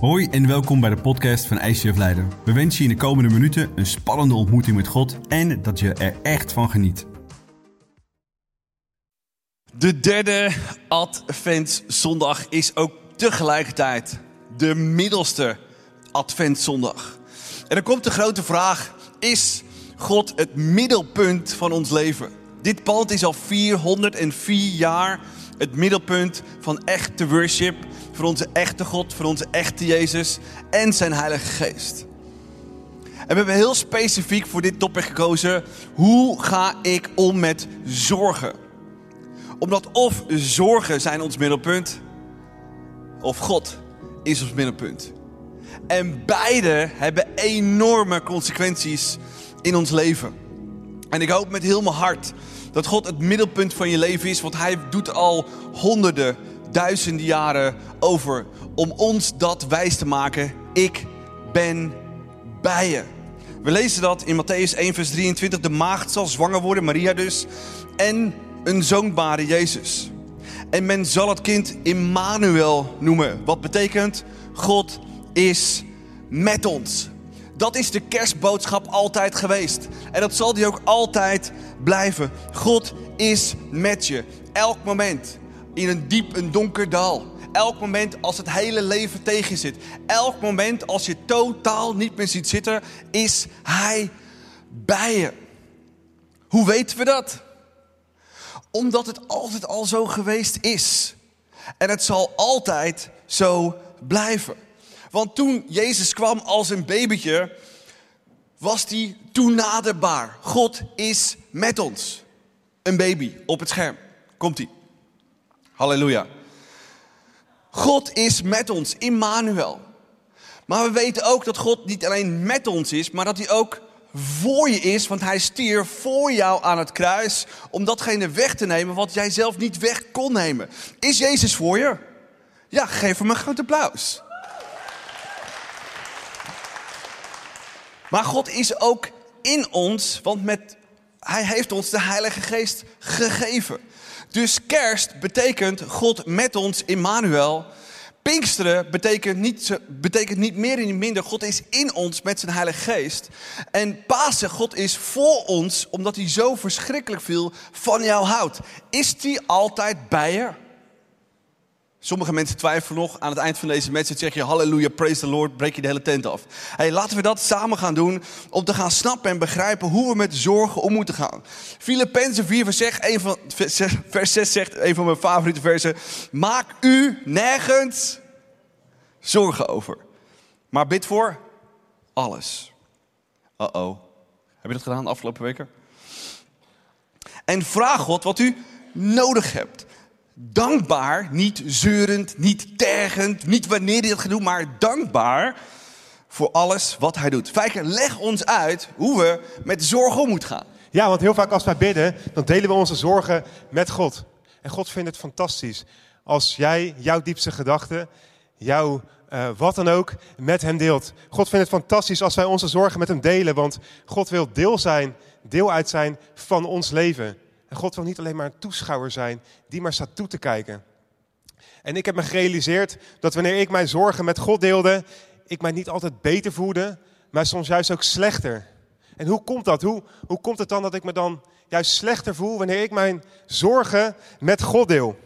Hoi en welkom bij de podcast van ICF Leiden. We wensen je in de komende minuten een spannende ontmoeting met God en dat je er echt van geniet. De derde Adventszondag is ook tegelijkertijd de middelste Adventszondag. En dan komt de grote vraag: is God het middelpunt van ons leven? Dit pand is al 404 jaar het middelpunt van echte worship, voor onze echte God, voor onze echte Jezus en zijn Heilige Geest. En we hebben heel specifiek voor dit topic gekozen: hoe ga ik om met zorgen? Omdat of zorgen zijn ons middelpunt, of God is ons middelpunt. En beide hebben enorme consequenties in ons leven. En ik hoop met heel mijn hart dat God het middelpunt van je leven is, want Hij doet al honderden, duizenden jaren over om ons dat wijs te maken. Ik ben bij je. We lezen dat in Matthäus 1, vers 23. De maagd zal zwanger worden, Maria dus, en een zoon baren, Jezus. En men zal het kind Immanuel noemen. Wat betekent God is met ons. Dat is de kerstboodschap altijd geweest. En dat zal die ook altijd blijven. God is met je. Elk moment. In een diep, een donker dal. Elk moment als het hele leven tegen je zit. Elk moment als je totaal niet meer ziet zitten, is Hij bij je. Hoe weten we dat? Omdat het altijd al zo geweest is. En het zal altijd zo blijven. Want toen Jezus kwam als een babytje, was hij toenaderbaar. God is met ons. Een baby op het scherm. Komt hij. Halleluja. God is met ons, Immanuel. Maar we weten ook dat God niet alleen met ons is, maar dat hij ook voor je is, want hij stierf voor jou aan het kruis om datgene weg te nemen wat jij zelf niet weg kon nemen. Is Jezus voor je? Ja, geef hem een groot applaus. Maar God is ook in ons, want met, hij heeft ons de Heilige Geest gegeven. Dus kerst betekent God met ons, Immanuel. Pinksteren betekent niet, betekent niet meer en niet minder. God is in ons met zijn Heilige Geest. En Pasen, God is voor ons, omdat hij zo verschrikkelijk veel van jou houdt. Is hij altijd bij je? Sommige mensen twijfelen nog. Aan het eind van deze message zeg je halleluja, praise the Lord, breek je de hele tent af. Hey, laten we dat samen gaan doen om te gaan snappen en begrijpen hoe we met zorgen om moeten gaan. Filippenzen 4 vers 6, een van, vers 6 zegt, een van mijn favoriete versen. Maak u nergens zorgen over. Maar bid voor alles. Uh-oh. Heb je dat gedaan de afgelopen weken? En vraag God wat u nodig hebt dankbaar, niet zeurend, niet tergend, niet wanneer hij dat gaat doen, maar dankbaar voor alles wat hij doet. Fijker, leg ons uit hoe we met zorgen om moeten gaan. Ja, want heel vaak als wij bidden, dan delen we onze zorgen met God. En God vindt het fantastisch als jij jouw diepste gedachten, jouw uh, wat dan ook, met hem deelt. God vindt het fantastisch als wij onze zorgen met hem delen, want God wil deel zijn, deel uit zijn van ons leven. En God wil niet alleen maar een toeschouwer zijn die maar staat toe te kijken. En ik heb me gerealiseerd dat wanneer ik mijn zorgen met God deelde, ik mij niet altijd beter voelde, maar soms juist ook slechter. En hoe komt dat? Hoe, hoe komt het dan dat ik me dan juist slechter voel wanneer ik mijn zorgen met God deel?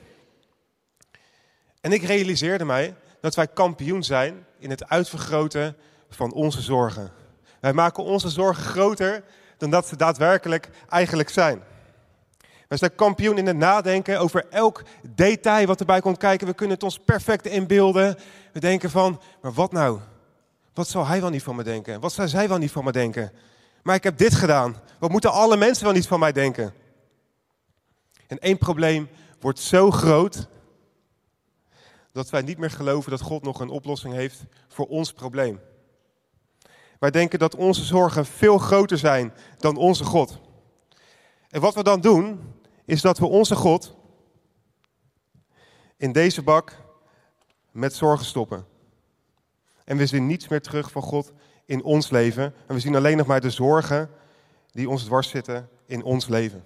En ik realiseerde mij dat wij kampioen zijn in het uitvergroten van onze zorgen. Wij maken onze zorgen groter dan dat ze daadwerkelijk eigenlijk zijn. We zijn kampioen in het nadenken over elk detail wat erbij komt kijken. We kunnen het ons perfect inbeelden. We denken van, maar wat nou? Wat zal hij wel niet van me denken? Wat zal zij wel niet van me denken? Maar ik heb dit gedaan. Wat moeten alle mensen wel niet van mij denken? En één probleem wordt zo groot dat wij niet meer geloven dat God nog een oplossing heeft voor ons probleem. Wij denken dat onze zorgen veel groter zijn dan onze God. En wat we dan doen, is dat we onze God in deze bak met zorgen stoppen. En we zien niets meer terug van God in ons leven. En we zien alleen nog maar de zorgen die ons dwars zitten in ons leven.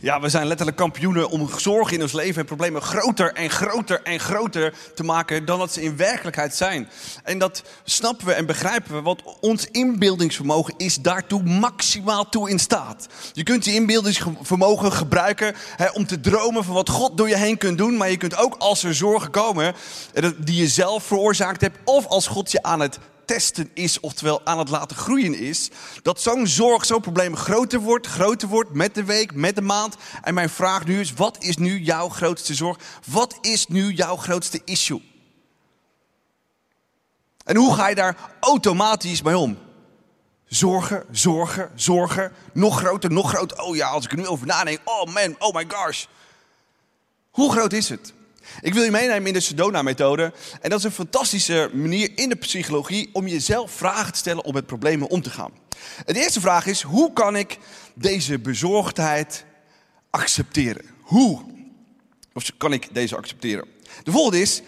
Ja, we zijn letterlijk kampioenen om zorgen in ons leven en problemen groter en groter en groter te maken dan dat ze in werkelijkheid zijn. En dat snappen we en begrijpen we, want ons inbeeldingsvermogen is daartoe maximaal toe in staat. Je kunt je inbeeldingsvermogen gebruiken hè, om te dromen van wat God door je heen kunt doen, maar je kunt ook als er zorgen komen eh, die je zelf veroorzaakt hebt, of als God je aan het testen is, oftewel aan het laten groeien is, dat zo'n zorg, zo'n probleem groter wordt, groter wordt met de week, met de maand. En mijn vraag nu is, wat is nu jouw grootste zorg? Wat is nu jouw grootste issue? En hoe ga je daar automatisch mee om? Zorgen, zorgen, zorgen. Nog groter, nog groter. Oh ja, als ik er nu over nadenk. Oh man, oh my gosh. Hoe groot is het? Ik wil je meenemen in de Sedona-methode. En dat is een fantastische manier in de psychologie om jezelf vragen te stellen om met problemen om te gaan. De eerste vraag is: hoe kan ik deze bezorgdheid accepteren? Hoe? Of kan ik deze accepteren? De volgende is: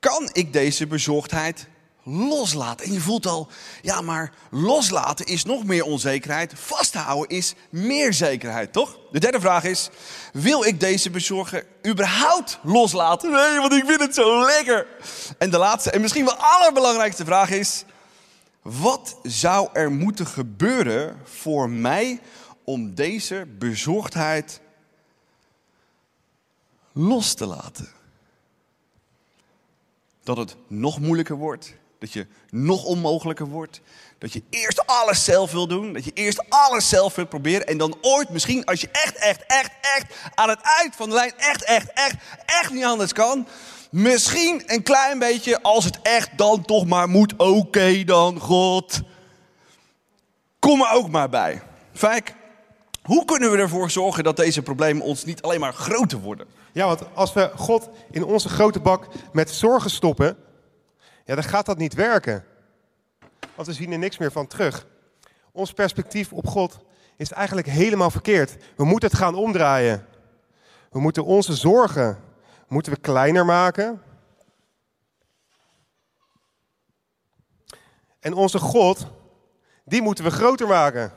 kan ik deze bezorgdheid loslaten. En je voelt al, ja, maar loslaten is nog meer onzekerheid. Vasthouden is meer zekerheid, toch? De derde vraag is: wil ik deze bezorger überhaupt loslaten? Nee, want ik vind het zo lekker. En de laatste en misschien wel allerbelangrijkste vraag is: wat zou er moeten gebeuren voor mij om deze bezorgdheid los te laten? Dat het nog moeilijker wordt, dat je nog onmogelijker wordt. Dat je eerst alles zelf wil doen. Dat je eerst alles zelf wil proberen. En dan ooit misschien, als je echt, echt, echt, echt aan het eind van de lijn echt, echt, echt, echt niet anders kan. Misschien een klein beetje, als het echt dan toch maar moet. Oké dan, God. Kom er ook maar bij. Fijk, hoe kunnen we ervoor zorgen dat deze problemen ons niet alleen maar groter worden? Ja, want als we God in onze grote bak met zorgen stoppen, ja, dan gaat dat niet werken. Want we zien er niks meer van terug. Ons perspectief op God is eigenlijk helemaal verkeerd. We moeten het gaan omdraaien. We moeten onze zorgen moeten we kleiner maken. En onze God, die moeten we groter maken.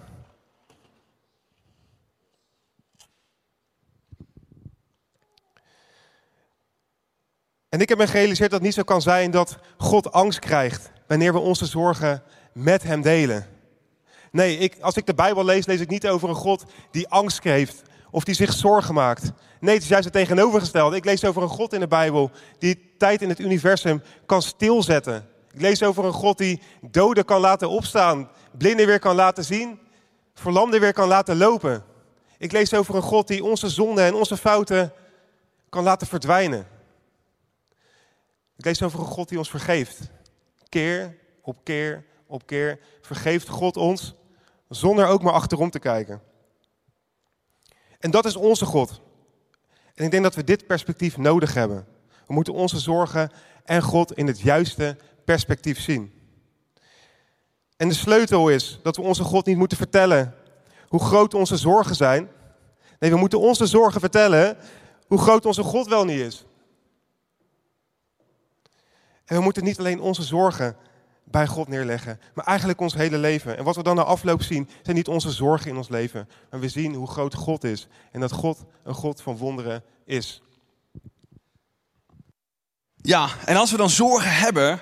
En ik heb me gerealiseerd dat het niet zo kan zijn dat God angst krijgt wanneer we onze zorgen met Hem delen. Nee, ik, als ik de Bijbel lees, lees ik niet over een God die angst heeft of die zich zorgen maakt. Nee, het is juist het tegenovergestelde. Ik lees over een God in de Bijbel die tijd in het universum kan stilzetten. Ik lees over een God die doden kan laten opstaan, blinden weer kan laten zien, verlamden weer kan laten lopen. Ik lees over een God die onze zonden en onze fouten kan laten verdwijnen. Ik lees over een God die ons vergeeft. Keer op keer op keer vergeeft God ons zonder ook maar achterom te kijken. En dat is onze God. En ik denk dat we dit perspectief nodig hebben. We moeten onze zorgen en God in het juiste perspectief zien. En de sleutel is dat we onze God niet moeten vertellen hoe groot onze zorgen zijn. Nee, we moeten onze zorgen vertellen hoe groot onze God wel niet is. En we moeten niet alleen onze zorgen bij God neerleggen, maar eigenlijk ons hele leven. En wat we dan na afloop zien, zijn niet onze zorgen in ons leven, maar we zien hoe groot God is en dat God een God van wonderen is. Ja, en als we dan zorgen hebben,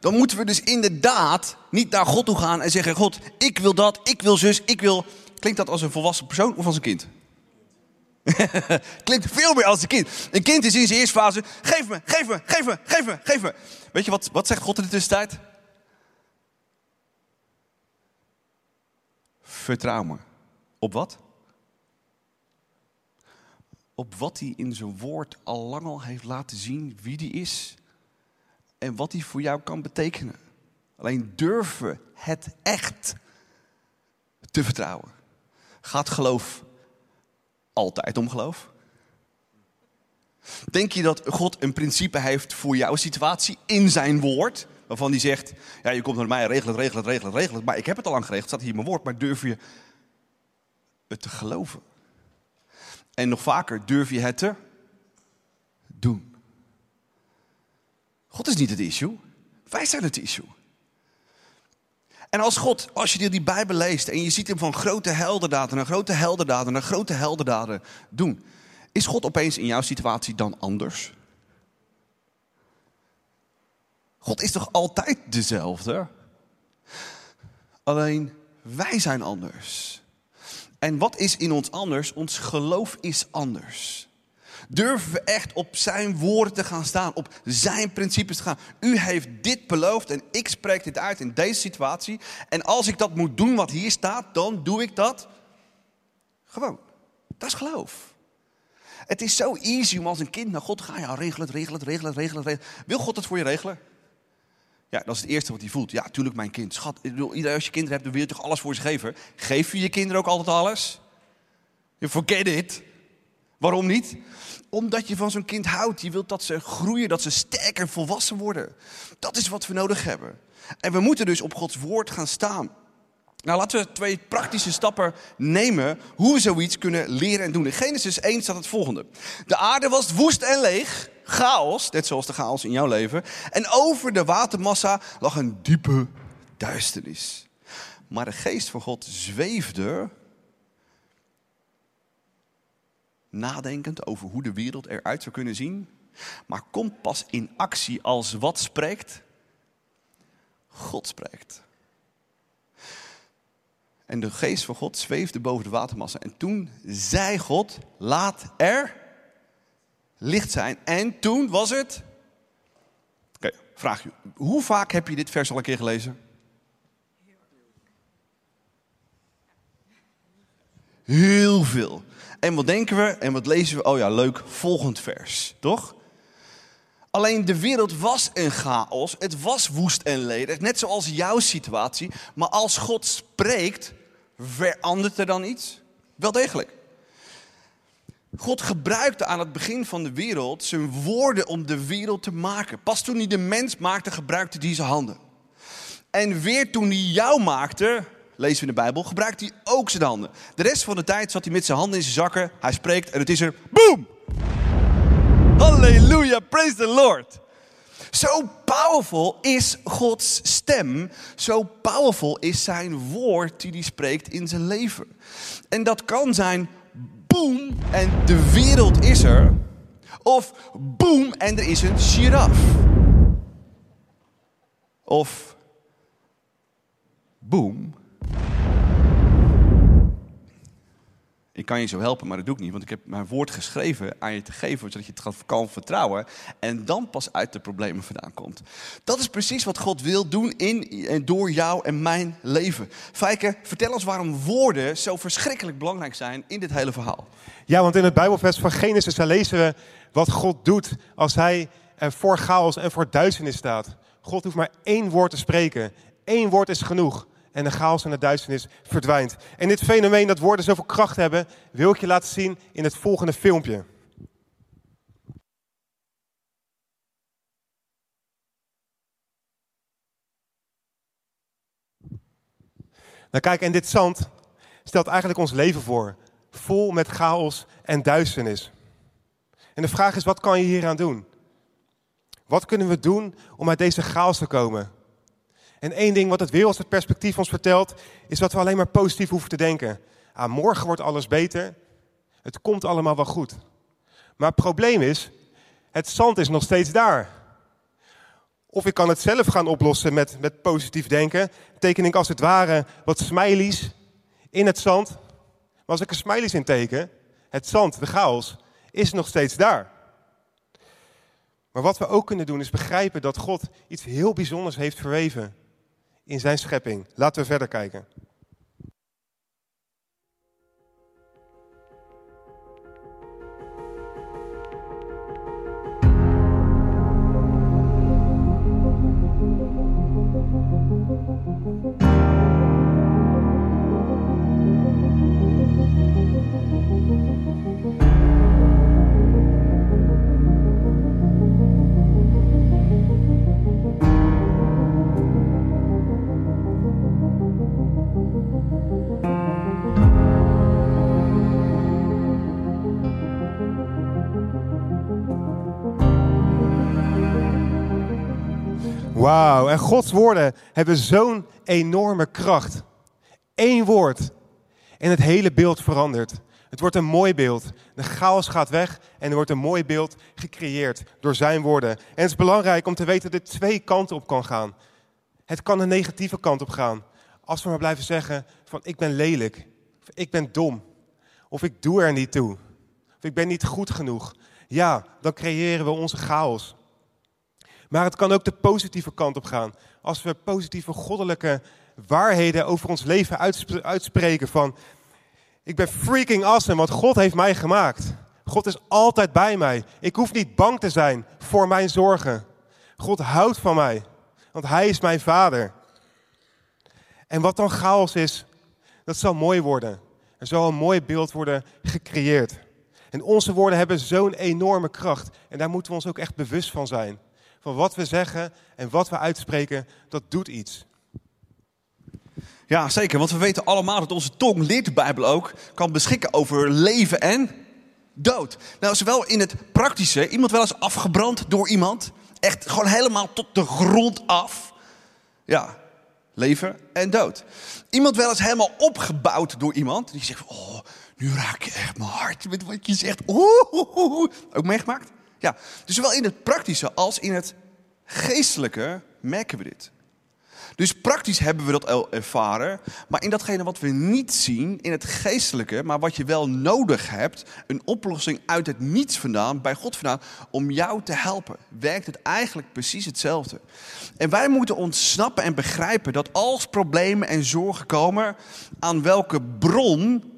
dan moeten we dus inderdaad niet naar God toe gaan en zeggen: God, ik wil dat, ik wil zus, ik wil. Klinkt dat als een volwassen persoon of als een kind? Klinkt veel meer als een kind. Een kind is in zijn eerste fase: geef me, geef me, geef me, geef me, geef me. Weet je wat, wat zegt God in de tussentijd? Vertrouw me. Op wat? Op wat hij in zijn woord al lang al heeft laten zien wie die is. En wat hij voor jou kan betekenen. Alleen durven het echt te vertrouwen. Gaat geloof altijd om geloof? Denk je dat God een principe heeft voor jouw situatie in zijn woord? Waarvan hij zegt, ja je komt naar mij, regel het, regel het, regel het, regel het. Maar ik heb het al lang geregeld, staat hier in mijn woord. Maar durf je het te geloven? En nog vaker, durf je het te doen? God is niet het issue. Wij zijn het issue. En als God, als je die Bijbel leest en je ziet hem van grote heldendaden naar grote heldendaden naar grote heldendaden doen, is God opeens in jouw situatie dan anders? God is toch altijd dezelfde? Alleen wij zijn anders. En wat is in ons anders? Ons geloof is anders. Durven we echt op zijn woorden te gaan staan, op zijn principes te gaan. U heeft dit beloofd en ik spreek dit uit in deze situatie. En als ik dat moet doen wat hier staat, dan doe ik dat gewoon. Dat is geloof. Het is zo easy om als een kind naar God te gaan. Ja, regel het, regel het, regel het, regel het. Wil God het voor je regelen? Ja, dat is het eerste wat hij voelt. Ja, tuurlijk mijn kind. Schat, als je kinderen hebt, dan wil je toch alles voor ze geven? Geef je je kinderen ook altijd alles? Je forget it. Waarom niet? Omdat je van zo'n kind houdt. Je wilt dat ze groeien, dat ze sterker volwassen worden. Dat is wat we nodig hebben. En we moeten dus op Gods woord gaan staan. Nou, laten we twee praktische stappen nemen hoe we zoiets kunnen leren en doen. In Genesis 1 staat het volgende. De aarde was woest en leeg, chaos, net zoals de chaos in jouw leven. En over de watermassa lag een diepe duisternis. Maar de geest van God zweefde nadenkend over hoe de wereld eruit zou kunnen zien, maar komt pas in actie als wat spreekt? God spreekt. En de geest van God zweefde boven de watermassa. En toen zei God, laat er licht zijn. En toen was het... Oké, vraag je. Hoe vaak heb je dit vers al een keer gelezen? Heel veel. En wat denken we en wat lezen we? Oh ja, leuk, volgend vers, toch? Alleen de wereld was een chaos. Het was woest en ledig, net zoals jouw situatie. Maar als God spreekt, verandert er dan iets? Wel degelijk. God gebruikte aan het begin van de wereld zijn woorden om de wereld te maken. Pas toen hij de mens maakte, gebruikte hij zijn handen. En weer toen hij jou maakte, lezen we in de Bijbel, gebruikt hij ook zijn handen. De rest van de tijd zat hij met zijn handen in zijn zakken. Hij spreekt en het is er, boom! Halleluja, praise the Lord. Zo powerful is Gods stem. Zo powerful is zijn woord die hij spreekt in zijn leven. En dat kan zijn boom en de wereld is er. Of boom en er is een giraf. Of boom Ik kan je zo helpen, maar dat doe ik niet. Want ik heb mijn woord geschreven aan je te geven, zodat je het kan vertrouwen. En dan pas uit de problemen vandaan komt. Dat is precies wat God wil doen in en door jou en mijn leven. Fijke, vertel ons waarom woorden zo verschrikkelijk belangrijk zijn in dit hele verhaal. Ja, want in het Bijbelvers van Genesis lezen we wat God doet als hij voor chaos en voor duisternis staat. God hoeft maar één woord te spreken. Eén woord is genoeg en de chaos en de duisternis verdwijnt. En dit fenomeen dat woorden zoveel kracht hebben, wil ik je laten zien in het volgende filmpje. Nou kijk, en dit zand stelt eigenlijk ons leven voor. Vol met chaos en duisternis. En de vraag is, wat kan je hieraan doen? Wat kunnen we doen om uit deze chaos te komen? En één ding wat het wereldse perspectief ons vertelt, is dat we alleen maar positief hoeven te denken. Ah, morgen wordt alles beter. Het komt allemaal wel goed. Maar het probleem is, het zand is nog steeds daar. Of ik kan het zelf gaan oplossen met, met positief denken. Teken ik als het ware wat smileys in het zand. Maar als ik er smileys in teken, het zand, de chaos, is nog steeds daar. Maar wat we ook kunnen doen is begrijpen dat God iets heel bijzonders heeft verweven in zijn schepping. Laten we verder kijken. En Gods woorden hebben zo'n enorme kracht. Eén woord en het hele beeld verandert. Het wordt een mooi beeld. De chaos gaat weg en er wordt een mooi beeld gecreëerd door zijn woorden. En het is belangrijk om te weten dat dit twee kanten op kan gaan. Het kan een negatieve kant op gaan. Als we maar blijven zeggen van ik ben lelijk, of ik ben dom, of ik doe er niet toe, of ik ben niet goed genoeg. Ja, dan creëren we onze chaos. Maar het kan ook de positieve kant op gaan. Als we positieve goddelijke waarheden over ons leven uitspreken van ik ben freaking awesome, want God heeft mij gemaakt. God is altijd bij mij. Ik hoef niet bang te zijn voor mijn zorgen. God houdt van mij, want Hij is mijn vader. En wat dan chaos is, dat zal mooi worden. Er zal een mooi beeld worden gecreëerd. En onze woorden hebben zo'n enorme kracht. En daar moeten we ons ook echt bewust van zijn. Van wat we zeggen en wat we uitspreken, dat doet iets. Ja, zeker. Want we weten allemaal dat onze tong, leert de Bijbel ook, kan beschikken over leven en dood. Nou, zowel in het praktische, iemand wel eens afgebrand door iemand. Echt gewoon helemaal tot de grond af. Ja, leven en dood. Iemand wel eens helemaal opgebouwd door iemand. Die zegt, oh, nu raak je echt mijn hart met wat je zegt. Oeh, ook meegemaakt? Ja, dus zowel in het praktische als in het geestelijke merken we dit. Dus praktisch hebben we dat al ervaren. Maar in datgene wat we niet zien, in het geestelijke, maar wat je wel nodig hebt, een oplossing uit het niets vandaan, bij God vandaan, om jou te helpen, werkt het eigenlijk precies hetzelfde. En wij moeten ontsnappen en begrijpen dat als problemen en zorgen komen, aan welke bron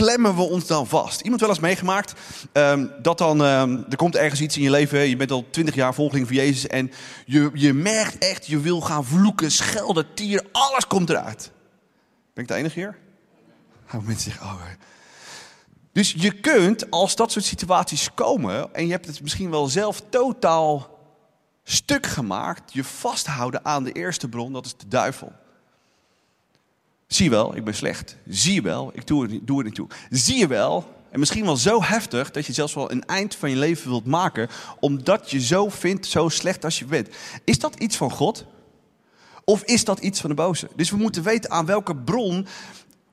klemmen we ons dan vast? Iemand wel eens meegemaakt ehm, dat dan, um, er komt ergens iets in je leven, je bent al twintig jaar volgeling van Jezus en je, je merkt echt, je wil gaan vloeken, schelden, tieren, alles komt eruit. Ben ik de enige hier? Oh, mensen zeggen, oh. Dus je kunt, als dat soort situaties komen, en je hebt het misschien wel zelf totaal stuk gemaakt, je vasthouden aan de eerste bron, dat is de duivel. Zie je wel, ik ben slecht. Zie je wel, ik doe er, doe niet toe. Zie je wel, en misschien wel zo heftig dat je zelfs wel een eind van je leven wilt maken, omdat je zo vindt, zo slecht als je bent. Is dat iets van God? Of is dat iets van de boze? Dus we moeten weten aan welke bron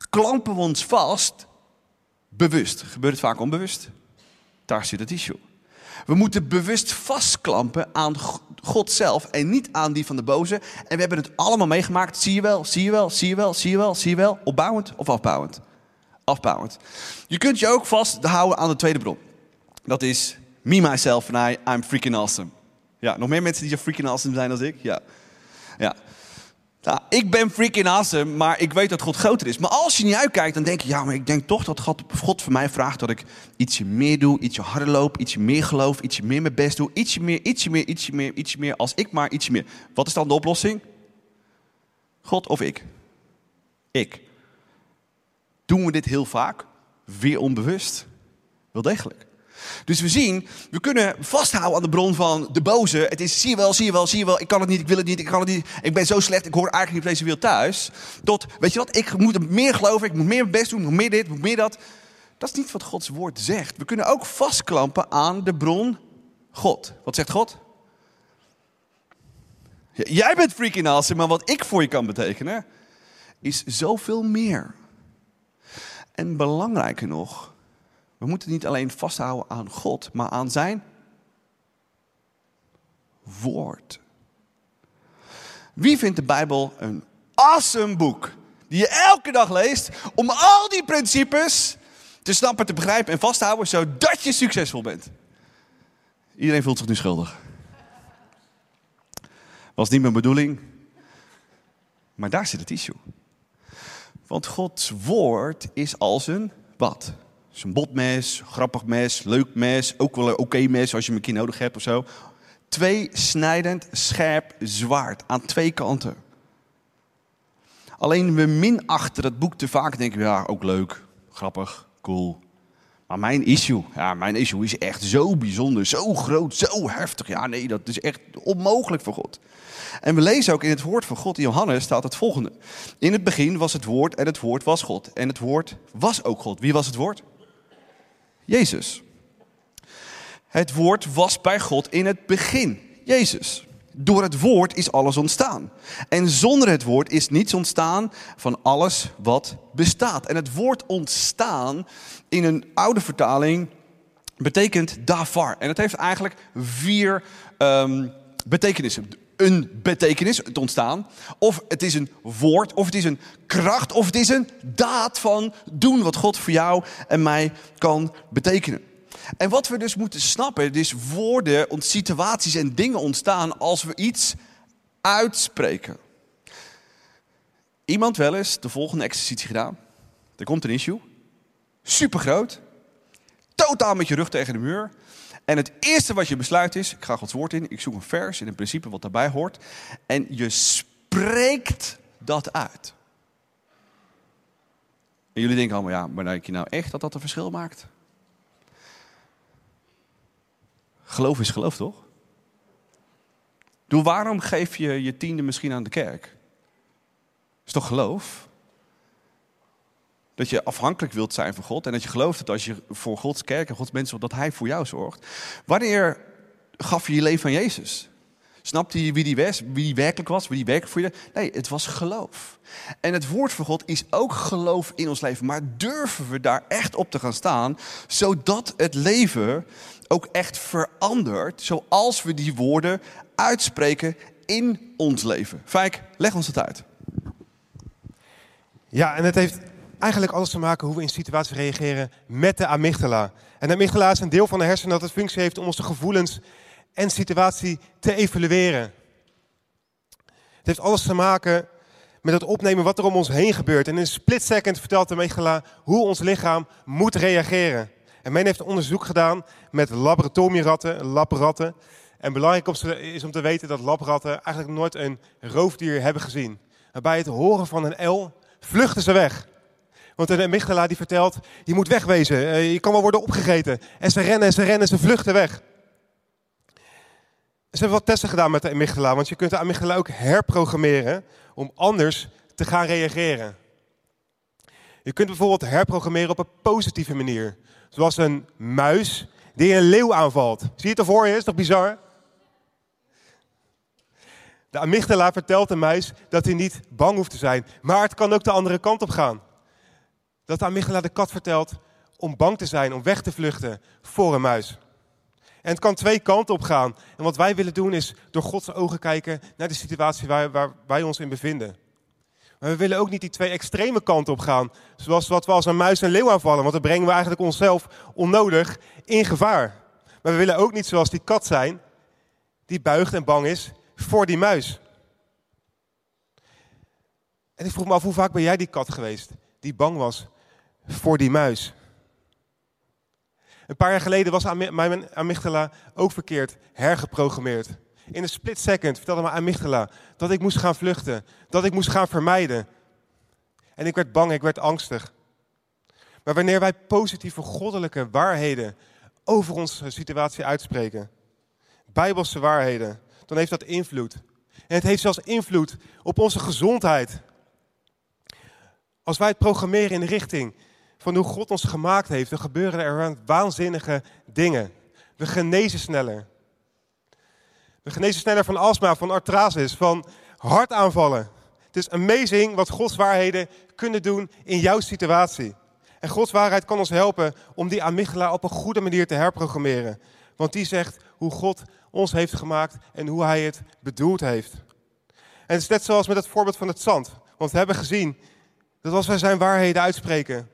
klampen we ons vast, bewust. Gebeurt het vaak onbewust? Daar zit het issue. We moeten bewust vastklampen aan God zelf en niet aan die van de boze. En we hebben het allemaal meegemaakt. Zie je wel, zie je wel, zie je wel, zie je wel, zie je wel. Opbouwend of afbouwend? Afbouwend. Je kunt je ook vasthouden aan de tweede bron. Dat is me, myself and I, I'm freaking awesome. Ja, nog meer mensen die zo freaking awesome zijn als ik? Ja. Ja. Nou, ik ben freaking awesome, maar ik weet dat God groter is. Maar als je niet uitkijkt, dan denk je, ja, maar ik denk toch dat God, God voor mij vraagt dat ik ietsje meer doe, ietsje harder loop, ietsje meer geloof, ietsje meer mijn best doe, ietsje meer, ietsje meer, ietsje meer, ietsje meer, als ik maar ietsje meer. Wat is dan de oplossing? God of ik? Ik. Doen we dit heel vaak? Weer onbewust? Wel degelijk. Dus we zien, we kunnen vasthouden aan de bron van de boze. Het is, zie je wel, zie je wel, zie je wel, ik kan het niet, ik wil het niet, ik kan het niet. Ik ben zo slecht, ik hoor eigenlijk niet op deze thuis. Tot, weet je wat, ik moet meer geloven, ik moet meer mijn best doen, ik moet meer dit, ik moet meer dat. Dat is niet wat Gods woord zegt. We kunnen ook vastklampen aan de bron God. Wat zegt God? Jij bent freaking awesome, maar wat ik voor je kan betekenen, is zoveel meer. En belangrijker nog, we moeten niet alleen vasthouden aan God, maar aan zijn woord. Wie vindt de Bijbel een awesome boek? Die je elke dag leest om al die principes te snappen, te begrijpen en vast te houden, zodat je succesvol bent. Iedereen voelt zich nu schuldig. Was niet mijn bedoeling. Maar daar zit het issue. Want Gods woord is als een wat? Is een botmes, grappig mes, leuk mes, ook wel een oké mes als je hem een keer nodig hebt of zo. Twee snijdend, scherp zwaard aan twee kanten. Alleen we minachten dat boek te vaak denken, ja, ook leuk, grappig, cool. Maar mijn issue, ja, mijn issue is echt zo bijzonder, zo groot, zo heftig. Ja, nee, dat is echt onmogelijk voor God. En we lezen ook in het woord van God, in Johannes, staat het volgende. In het begin was het woord en het woord was God. En het woord was ook God. Wie was het woord? Jezus. Het woord was bij God in het begin. Jezus. door het woord is alles ontstaan. En zonder het woord is niets ontstaan van alles wat bestaat. En het woord ontstaan in een oude vertaling betekent davar. En het heeft eigenlijk vier um, betekenissen. Een betekenis, het ontstaan. Of het is een woord, of het is een kracht, of het is een daad van doen wat God voor jou en mij kan betekenen. En wat we dus moeten snappen, is woorden, situaties en dingen ontstaan als we iets uitspreken. Iemand wel eens de volgende exercitie gedaan. Er komt een issue. Super groot. Totaal met je rug tegen de muur. En het eerste wat je besluit is, ik ga Gods woord in, ik zoek een vers in een principe wat daarbij hoort. En je spreekt dat uit. En jullie denken allemaal, ja, maar denk je nou echt dat dat een verschil maakt? Geloof is geloof, toch? Doe, waarom geef je je tiende misschien aan de kerk? Is toch geloof? Dat je afhankelijk wilt zijn van God en dat je gelooft dat als je voor Gods kerk en Gods mensen dat Hij voor jou zorgt. Wanneer gaf je je leven aan Jezus? Snapte je wie die was, wie die werkelijk was, wie die werkelijk voor je? Nee, het was geloof. En het woord van God is ook geloof in ons leven. Maar durven we daar echt op te gaan staan, zodat het leven ook echt verandert, zoals we die woorden uitspreken in ons leven? Fijk, leg ons het uit. Ja, en het heeft eigenlijk alles te maken hoe we in situaties reageren met de amygdala. En de amygdala is een deel van de hersenen dat het functie heeft om onze gevoelens en situatie te evalueren. Het heeft alles te maken met het opnemen wat er om ons heen gebeurt. En in een split second vertelt de amygdala hoe ons lichaam moet reageren. En men heeft onderzoek gedaan met laboratoriumratten, labratten. En belangrijk is om te weten dat labratten eigenlijk nooit een roofdier hebben gezien. Bij het horen van een L vluchten ze weg. Want de amygdala die vertelt, je moet wegwezen, eh, je kan wel worden opgegeten. En ze rennen, ze rennen, ze vluchten weg. Ze hebben wat testen gedaan met de amygdala, want je kunt de amygdala ook herprogrammeren om anders te gaan reageren. Je kunt bijvoorbeeld herprogrammeren op een positieve manier. Zoals een muis die een leeuw aanvalt. Zie je het ervoor? Is toch bizar? De amygdala vertelt de muis dat hij niet bang hoeft te zijn. Maar het kan ook de andere kant op gaan. Dat de amygdala de kat vertelt om bang te zijn, om weg te vluchten voor een muis. En het kan twee kanten op gaan. En wat wij willen doen is door Gods ogen kijken naar de situatie waar, waar wij ons in bevinden. Maar we willen ook niet die twee extreme kanten op gaan. Zoals wat we als een muis en leeuw aanvallen. Want dan brengen we eigenlijk onszelf onnodig in gevaar. Maar we willen ook niet zoals die kat zijn. Die buigt en bang is voor die muis. En ik vroeg me af, hoe vaak ben jij die kat geweest? Die bang was voor die muis. Een paar jaar geleden was mijn amygdala ook verkeerd hergeprogrammeerd. In een split second vertelde mijn amygdala dat ik moest gaan vluchten, dat ik moest gaan vermijden. En ik werd bang, ik werd angstig. Maar wanneer wij positieve goddelijke waarheden over onze situatie uitspreken, bijbelse waarheden, dan heeft dat invloed. En het heeft zelfs invloed op onze gezondheid. Als wij het programmeren in de richting van hoe God ons gemaakt heeft, dan gebeuren er waanzinnige dingen. We genezen sneller. We genezen sneller van astma, van artrasis, van hartaanvallen. Het is amazing wat Gods waarheden kunnen doen in jouw situatie. En Gods waarheid kan ons helpen om die amygdala op een goede manier te herprogrammeren. Want die zegt hoe God ons heeft gemaakt en hoe Hij het bedoeld heeft. En het is net zoals met het voorbeeld van het zand. Want we hebben gezien dat als wij zijn waarheden uitspreken,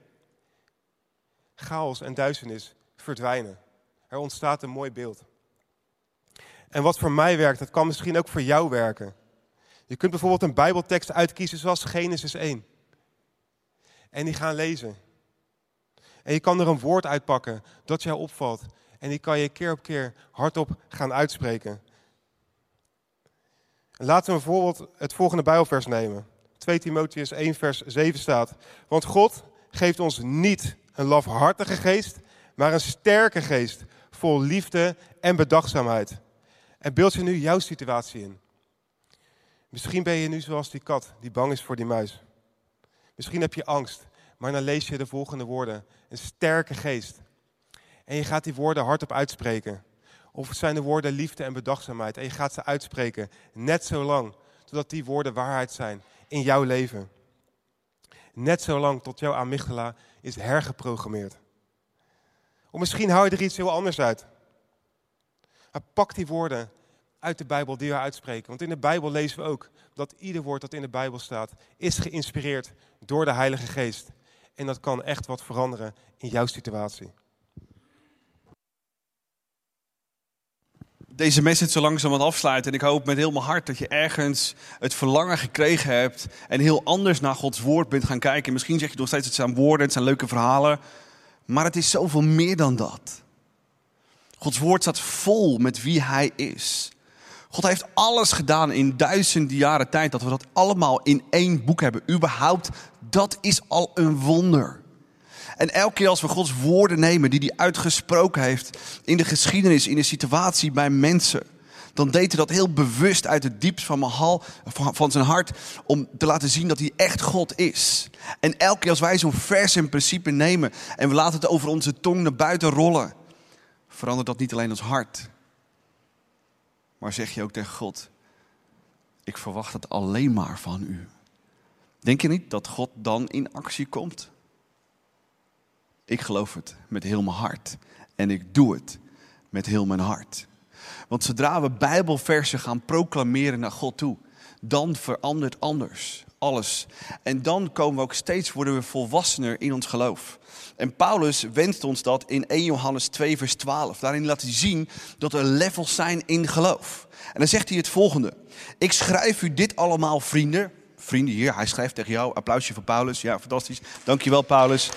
chaos en duisternis verdwijnen. Er ontstaat een mooi beeld. En wat voor mij werkt, dat kan misschien ook voor jou werken. Je kunt bijvoorbeeld een Bijbeltekst uitkiezen zoals Genesis 1. En die gaan lezen. En je kan er een woord uitpakken dat jou opvalt. En die kan je keer op keer hardop gaan uitspreken. Laten we bijvoorbeeld het volgende Bijbelvers nemen. 2 Timotheus 1 vers 7 staat. Want God geeft ons niet een lafhartige geest, maar een sterke geest. Vol liefde en bedachtzaamheid. En beeld je nu jouw situatie in. Misschien ben je nu zoals die kat die bang is voor die muis. Misschien heb je angst, maar dan lees je de volgende woorden. Een sterke geest. En je gaat die woorden hardop uitspreken. Of het zijn de woorden liefde en bedachtzaamheid. En je gaat ze uitspreken, net zo lang, totdat die woorden waarheid zijn in jouw leven. Net zo lang tot jouw amygdala is hergeprogrammeerd. Of misschien hou je er iets heel anders uit. Maar pak die woorden uit de Bijbel die we uitspreken. Want in de Bijbel lezen we ook dat ieder woord dat in de Bijbel staat, is geïnspireerd door de Heilige Geest. En dat kan echt wat veranderen in jouw situatie. Deze message zo langzaam aan afsluiten. En ik hoop met heel mijn hart dat je ergens het verlangen gekregen hebt. En heel anders naar Gods woord bent gaan kijken. Misschien zeg je nog steeds: het zijn woorden, het zijn leuke verhalen. Maar het is zoveel meer dan dat. Gods woord staat vol met wie Hij is. God heeft alles gedaan in duizenden jaren tijd dat we dat allemaal in één boek hebben. Überhaupt, dat is al een wonder. En elke keer als we Gods woorden nemen die hij uitgesproken heeft in de geschiedenis, in de situatie bij mensen, dan deed hij dat heel bewust uit het diepst van, mijn hal, van zijn hart om te laten zien dat hij echt God is. En elke keer als wij zo'n vers in principe nemen en we laten het over onze tong naar buiten rollen, verandert dat niet alleen ons hart, maar zeg je ook tegen God, ik verwacht het alleen maar van u. Denk je niet dat God dan in actie komt? Ik geloof het met heel mijn hart. En ik doe het met heel mijn hart. Want zodra we Bijbelversen gaan proclameren naar God toe, dan verandert anders alles. En dan komen we ook steeds, worden we volwassener in ons geloof. En Paulus wenst ons dat in 1 Johannes 2, vers 12. Daarin laat hij zien dat er levels zijn in geloof. En dan zegt hij het volgende. Ik schrijf u dit allemaal, vrienden. Vrienden hier, hij schrijft tegen jou. Applausje voor Paulus. Ja, fantastisch. Dankjewel, Paulus.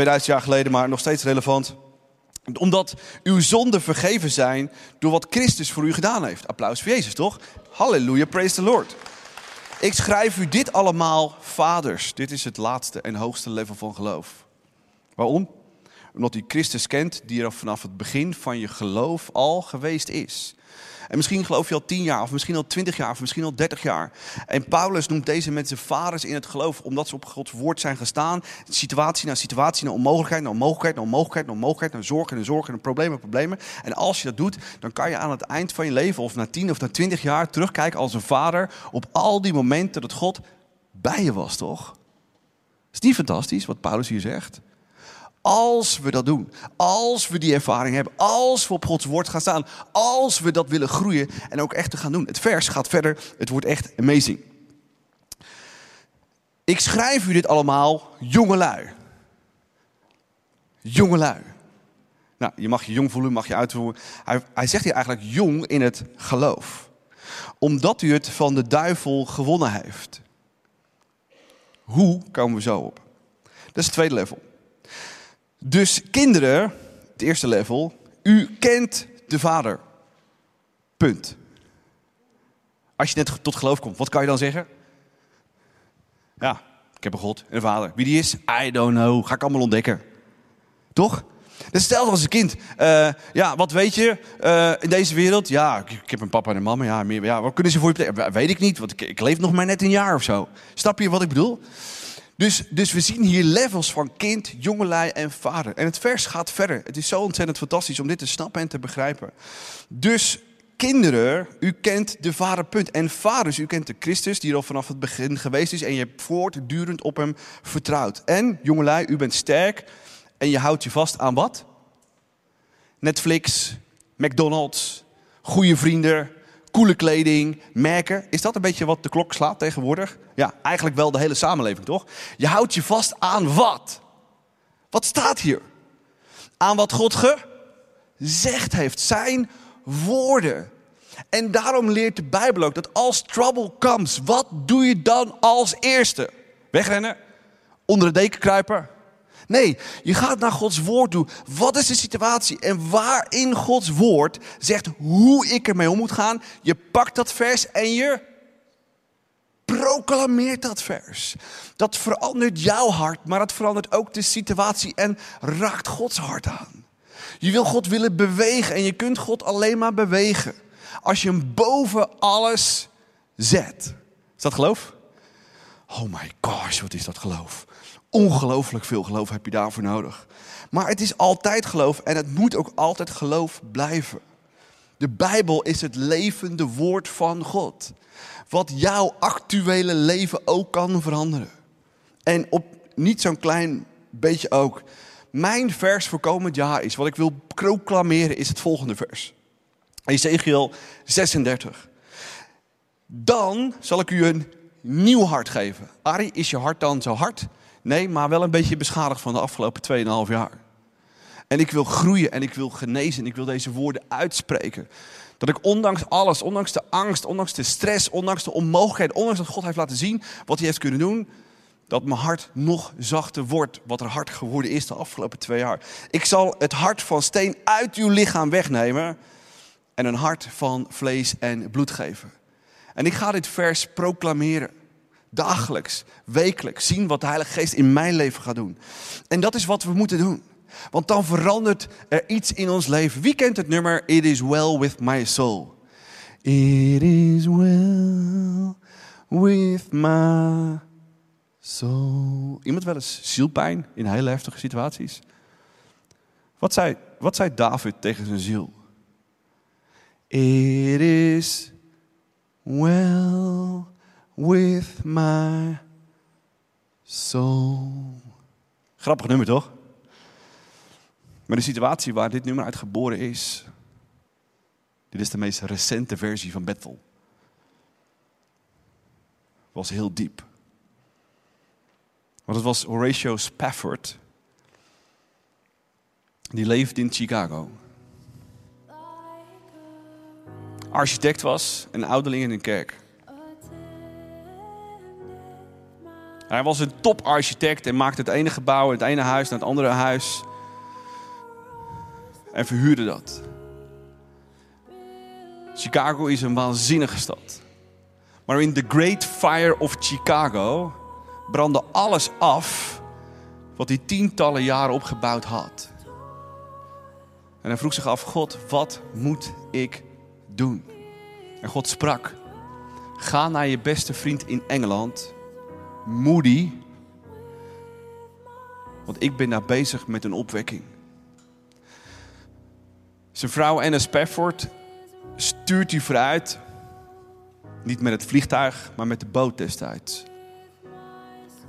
2000 jaar geleden, maar nog steeds relevant. Omdat uw zonden vergeven zijn door wat Christus voor u gedaan heeft. Applaus voor Jezus, toch? Halleluja, praise the Lord. Ik schrijf u dit allemaal, vaders. Dit is het laatste en hoogste level van geloof. Waarom? Omdat u Christus kent, die er vanaf het begin van je geloof al geweest is. En misschien geloof je al tien jaar, of misschien al twintig jaar, of misschien al dertig jaar. En Paulus noemt deze mensen vaders in het geloof, omdat ze op Gods woord zijn gestaan. Situatie na situatie, naar onmogelijkheid, naar onmogelijkheid, naar onmogelijkheid, naar onmogelijkheid, naar zorgen en zorgen en problemen en problemen. En als je dat doet, dan kan je aan het eind van je leven, of na tien of na twintig jaar, terugkijken als een vader op al die momenten dat God bij je was, toch? Is niet fantastisch wat Paulus hier zegt? Als we dat doen, als we die ervaring hebben, als we op Gods woord gaan staan, als we dat willen groeien en ook echt te gaan doen. Het vers gaat verder, het wordt echt amazing. Ik schrijf u dit allemaal, jongelui. Jongelui. Nou, je mag je jong voelen, mag je uitvoeren. Hij, hij zegt hier eigenlijk jong in het geloof. Omdat u het van de duivel gewonnen heeft. Hoe komen we zo op? Dat is het tweede level. Dus kinderen, het eerste level, u kent de Vader. Punt. Als je net tot geloof komt, wat kan je dan zeggen? Ja, ik heb een God en een Vader. Wie die is? I don't know. Ga ik allemaal ontdekken. Toch? Dus stel als een kind, uh, ja, wat weet je uh, in deze wereld? Ja, ik, ik, heb een papa en een mama. Ja, meer, ja, wat kunnen ze voor je betekenen? Weet ik niet, want ik, ik leef nog maar net een jaar of zo. Snap je wat ik bedoel? Dus, dus we zien hier levels van kind, jongelui en vader. En het vers gaat verder. Het is zo ontzettend fantastisch om dit te snappen en te begrijpen. Dus kinderen, u kent de vader, punt. En vaders, u kent de Christus die er al vanaf het begin geweest is. En je hebt voortdurend op hem vertrouwd. En jongelui, u bent sterk en je houdt je vast aan wat? Netflix, McDonald's, goede vrienden, coole kleding, merken. Is dat een beetje wat de klok slaat tegenwoordig? Ja, eigenlijk wel de hele samenleving, toch? Je houdt je vast aan wat? Wat staat hier? Aan wat God gezegd heeft. Zijn woorden. En daarom leert de Bijbel ook dat als trouble comes, wat doe je dan als eerste? Wegrennen? Onder de deken kruipen? Nee, je gaat naar Gods woord toe. Wat is de situatie? En waarin Gods woord zegt hoe ik ermee om moet gaan. Je pakt dat vers en je proclameert dat vers. Dat verandert jouw hart, maar het verandert ook de situatie en raakt Gods hart aan. Je wil God willen bewegen en je kunt God alleen maar bewegen als je hem boven alles zet. Is dat geloof? Oh my gosh, wat is dat geloof? Ongelooflijk veel geloof heb je daarvoor nodig. Maar het is altijd geloof en het moet ook altijd geloof blijven. De Bijbel is het levende woord van God. Wat jouw actuele leven ook kan veranderen. En op niet zo'n klein beetje ook. Mijn vers voor komend jaar is, wat ik wil proclameren, is het volgende vers. Ezekiel 36. Dan zal ik u een nieuw hart geven. Ari, is je hart dan zo hard? Nee, maar wel een beetje beschadigd van de afgelopen 2,5 jaar. En ik wil groeien en ik wil genezen en ik wil deze woorden uitspreken. Dat ik ondanks alles, ondanks de angst, ondanks de stress, ondanks de onmogelijkheid, ondanks dat God heeft laten zien wat hij heeft kunnen doen, dat mijn hart nog zachter wordt, wat er hard geworden is de afgelopen twee jaar. Ik zal het hart van steen uit uw lichaam wegnemen en een hart van vlees en bloed geven. En ik ga dit vers proclameren. Dagelijks, wekelijks, zien wat de Heilige Geest in mijn leven gaat doen. En dat is wat we moeten doen. Want dan verandert er iets in ons leven. Wie kent het nummer It is well with my soul? It is well with my soul. Iemand wel eens zielpijn in hele heftige situaties? Wat zei, wat zei David tegen zijn ziel? It is well with my soul. Grappig nummer toch? Maar de situatie waar dit nummer uit geboren is, dit is de meest recente versie van Bethel, was heel diep. Want het was Horatio Spafford, die leefde in Chicago. Architect was, een ouderling in een kerk. Hij was een toparchitect en maakte het ene gebouw, het ene huis naar het andere huis en verhuurde dat. Chicago is een waanzinnige stad. Maar in The Great Fire of Chicago brandde alles af wat hij tientallen jaren opgebouwd had. En hij vroeg zich af, God, wat moet ik doen? En God sprak, ga naar je beste vriend in Engeland, Moody, want ik ben daar bezig met een opwekking. Zijn vrouw Anna Spafford stuurt hij vooruit. Niet met het vliegtuig, maar met de boot destijds.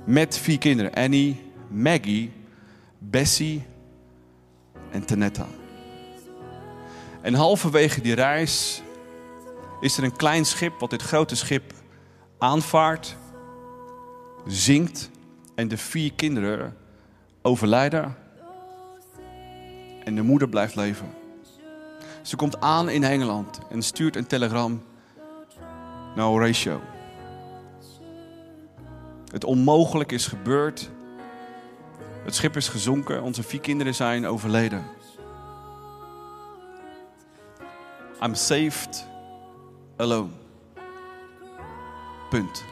Met vier kinderen. Annie, Maggie, Bessie en Tanetta. En halverwege die reis is er een klein schip wat dit grote schip aanvaart, zinkt en de vier kinderen overlijden en de moeder blijft leven. Ze komt aan in Engeland en stuurt een telegram naar Horatio. Het onmogelijk is gebeurd. Het schip is gezonken. Onze vier kinderen zijn overleden. I'm saved alone. Punt.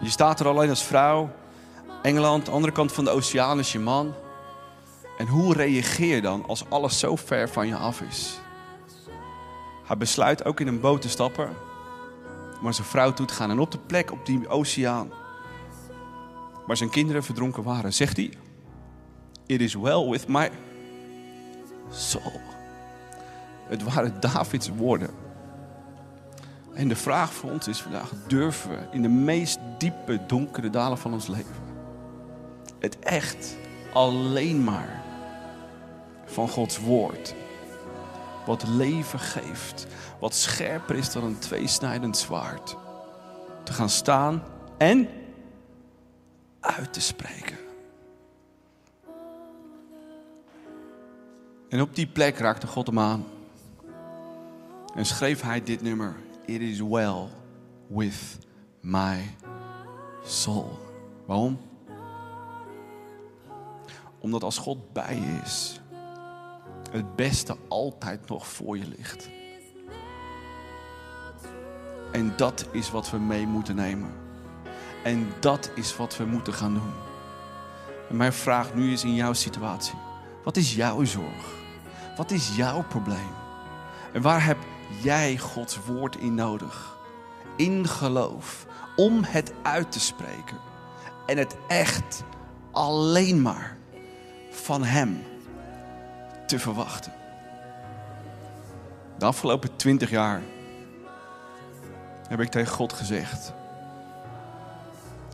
Je staat er alleen als vrouw. Engeland, andere kant van de oceaan is je man. En hoe reageer je dan als alles zo ver van je af is? Hij besluit ook in een boot te stappen, maar zijn vrouw toe te gaan. En op de plek op die oceaan, waar zijn kinderen verdronken waren, zegt hij: It is well with my soul. Het waren Davids woorden. En de vraag voor ons is vandaag: durven we in de meest diepe, donkere dalen van ons leven het echt alleen maar van Gods woord. Wat leven geeft. Wat scherper is dan een tweesnijdend zwaard. Te gaan staan en uit te spreken. En op die plek raakte God hem aan. En schreef hij dit nummer. It is well with my soul. Waarom? Omdat als God bij je is, het beste altijd nog voor je ligt. En dat is wat we mee moeten nemen. En dat is wat we moeten gaan doen. En mijn vraag nu is in jouw situatie. Wat is jouw zorg? Wat is jouw probleem? En waar heb jij Gods woord in nodig? In geloof. Om het uit te spreken. En het echt alleen maar van Hem te verwachten. De afgelopen twintig jaar heb ik tegen God gezegd: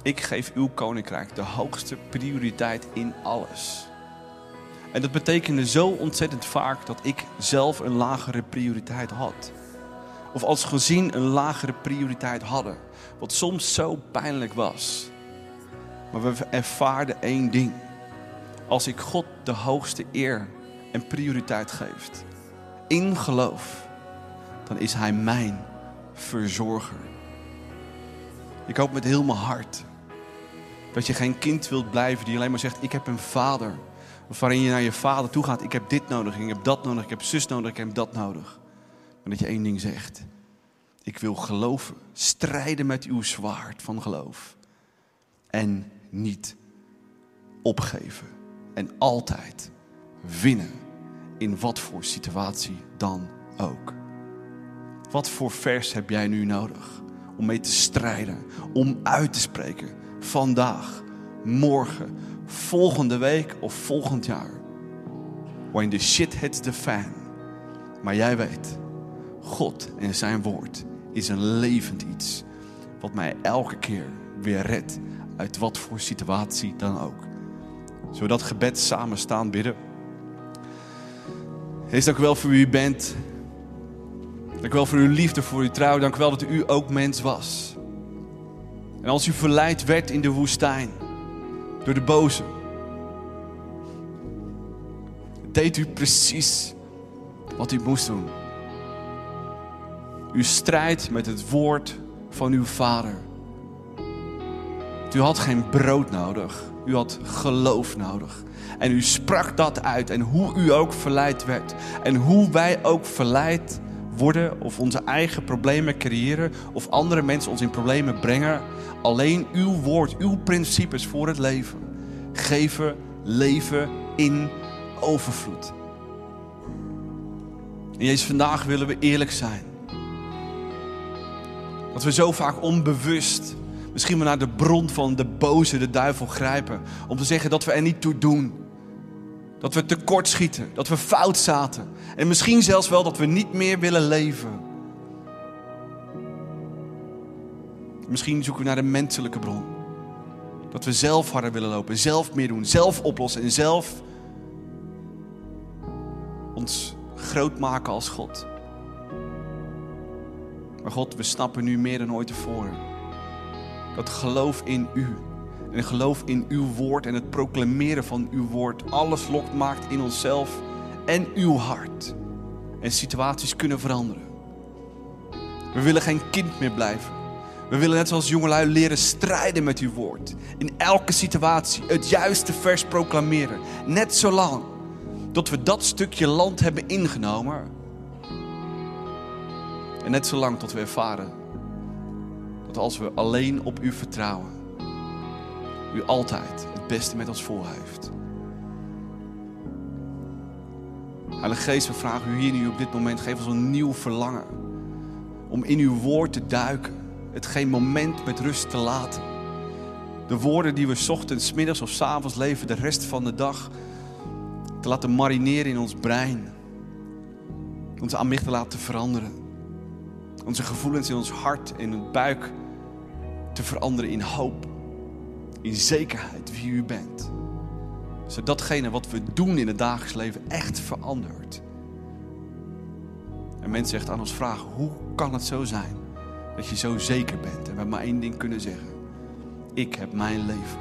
Ik geef uw koninkrijk de hoogste prioriteit in alles. En dat betekende zo ontzettend vaak dat ik zelf een lagere prioriteit had. Of als gezin een lagere prioriteit hadden. Wat soms zo pijnlijk was. Maar we ervaarden één ding. Als ik God de hoogste eer en prioriteit geef, in geloof, dan is Hij mijn verzorger. Ik hoop met heel mijn hart dat je geen kind wilt blijven die alleen maar zegt: Ik heb een vader. Waarin je naar je vader toe gaat: Ik heb dit nodig, ik heb dat nodig, ik heb zus nodig, ik heb dat nodig. Maar dat je één ding zegt: Ik wil geloven, strijden met uw zwaard van geloof. En niet opgeven. En altijd winnen. In wat voor situatie dan ook. Wat voor vers heb jij nu nodig om mee te strijden, om uit te spreken? Vandaag, morgen, volgende week of volgend jaar. When the shit hits the fan. Maar jij weet, God en zijn woord is een levend iets. Wat mij elke keer weer redt uit wat voor situatie dan ook. Zullen we dat gebed samen staan bidden? Heer, dank u wel voor wie u bent. Dank u wel voor uw liefde, voor uw trouw. Dank u wel dat u ook mens was. En als u verleid werd in de woestijn door de boze, deed u precies wat u moest doen. U strijdt met het woord van uw vader. U had geen brood nodig. U had geloof nodig. En u sprak dat uit. En hoe u ook verleid werd. En hoe wij ook verleid worden. Of onze eigen problemen creëren. Of andere mensen ons in problemen brengen. Alleen uw woord, uw principes voor het leven. Geven leven in overvloed. En Jezus, vandaag willen we eerlijk zijn. Dat we zo vaak onbewust misschien wel naar de bron van de boze, de duivel grijpen. Om te zeggen dat we er niet toe doen. Dat we tekort schieten, dat we fout zaten. En misschien zelfs wel dat we niet meer willen leven. Misschien zoeken we naar de menselijke bron. Dat we zelf harder willen lopen, zelf meer doen, zelf oplossen en zelf ons groot maken als God. Maar God, we snappen nu meer dan ooit tevoren dat geloof in u en geloof in uw woord en het proclameren van uw woord alles lokt maakt in onszelf en uw hart. En situaties kunnen veranderen. We willen geen kind meer blijven. We willen net zoals jongelui leren strijden met uw woord. In elke situatie het juiste vers proclameren. Net zolang tot we dat stukje land hebben ingenomen. En net zolang tot we ervaren dat als we alleen op u vertrouwen, u altijd het beste met ons voor heeft. Heilige Geest, we vragen u hier nu op dit moment, geef ons een nieuw verlangen. Om in uw woord te duiken. Het geen moment met rust te laten. De woorden die we ochtends, middags of avonds leven, de rest van de dag te laten marineren in ons brein. Onze amygdala te veranderen. Onze gevoelens in ons hart en het buik te veranderen in hoop. In zekerheid wie u bent. Zodat datgene wat we doen in het dagelijks leven echt verandert. En mensen echt aan ons vragen, hoe kan het zo zijn dat je zo zeker bent? En we maar één ding kunnen zeggen. Ik heb mijn leven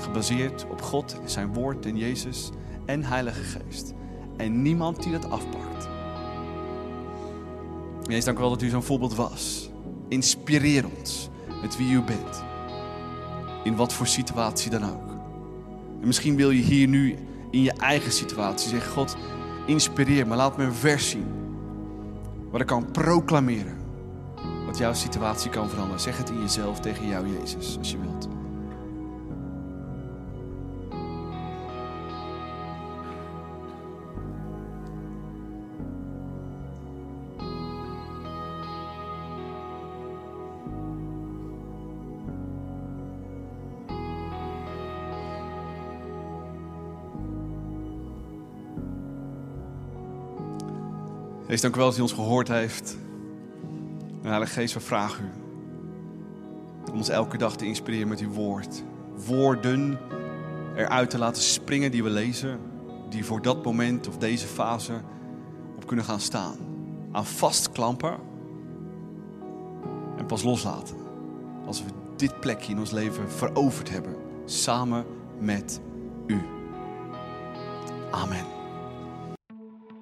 gebaseerd op God, zijn woord en Jezus en Heilige Geest. En niemand die dat afpakt. Jezus, dank u wel dat u zo'n voorbeeld was. Inspireer ons met wie u bent. In wat voor situatie dan ook. En misschien wil je hier nu in je eigen situatie zeggen: God, inspireer me, laat me een vers zien. Waar ik kan proclameren wat jouw situatie kan veranderen. Zeg het in jezelf tegen jou, Jezus, als je wilt. Wees dank u wel dat u ons gehoord heeft. En Heilige Geest, we vragen u om ons elke dag te inspireren met uw woord. Woorden eruit te laten springen die we lezen, die voor dat moment of deze fase op kunnen gaan staan. Aan vastklampen en pas loslaten. Als we dit plekje in ons leven veroverd hebben, samen met u. Amen.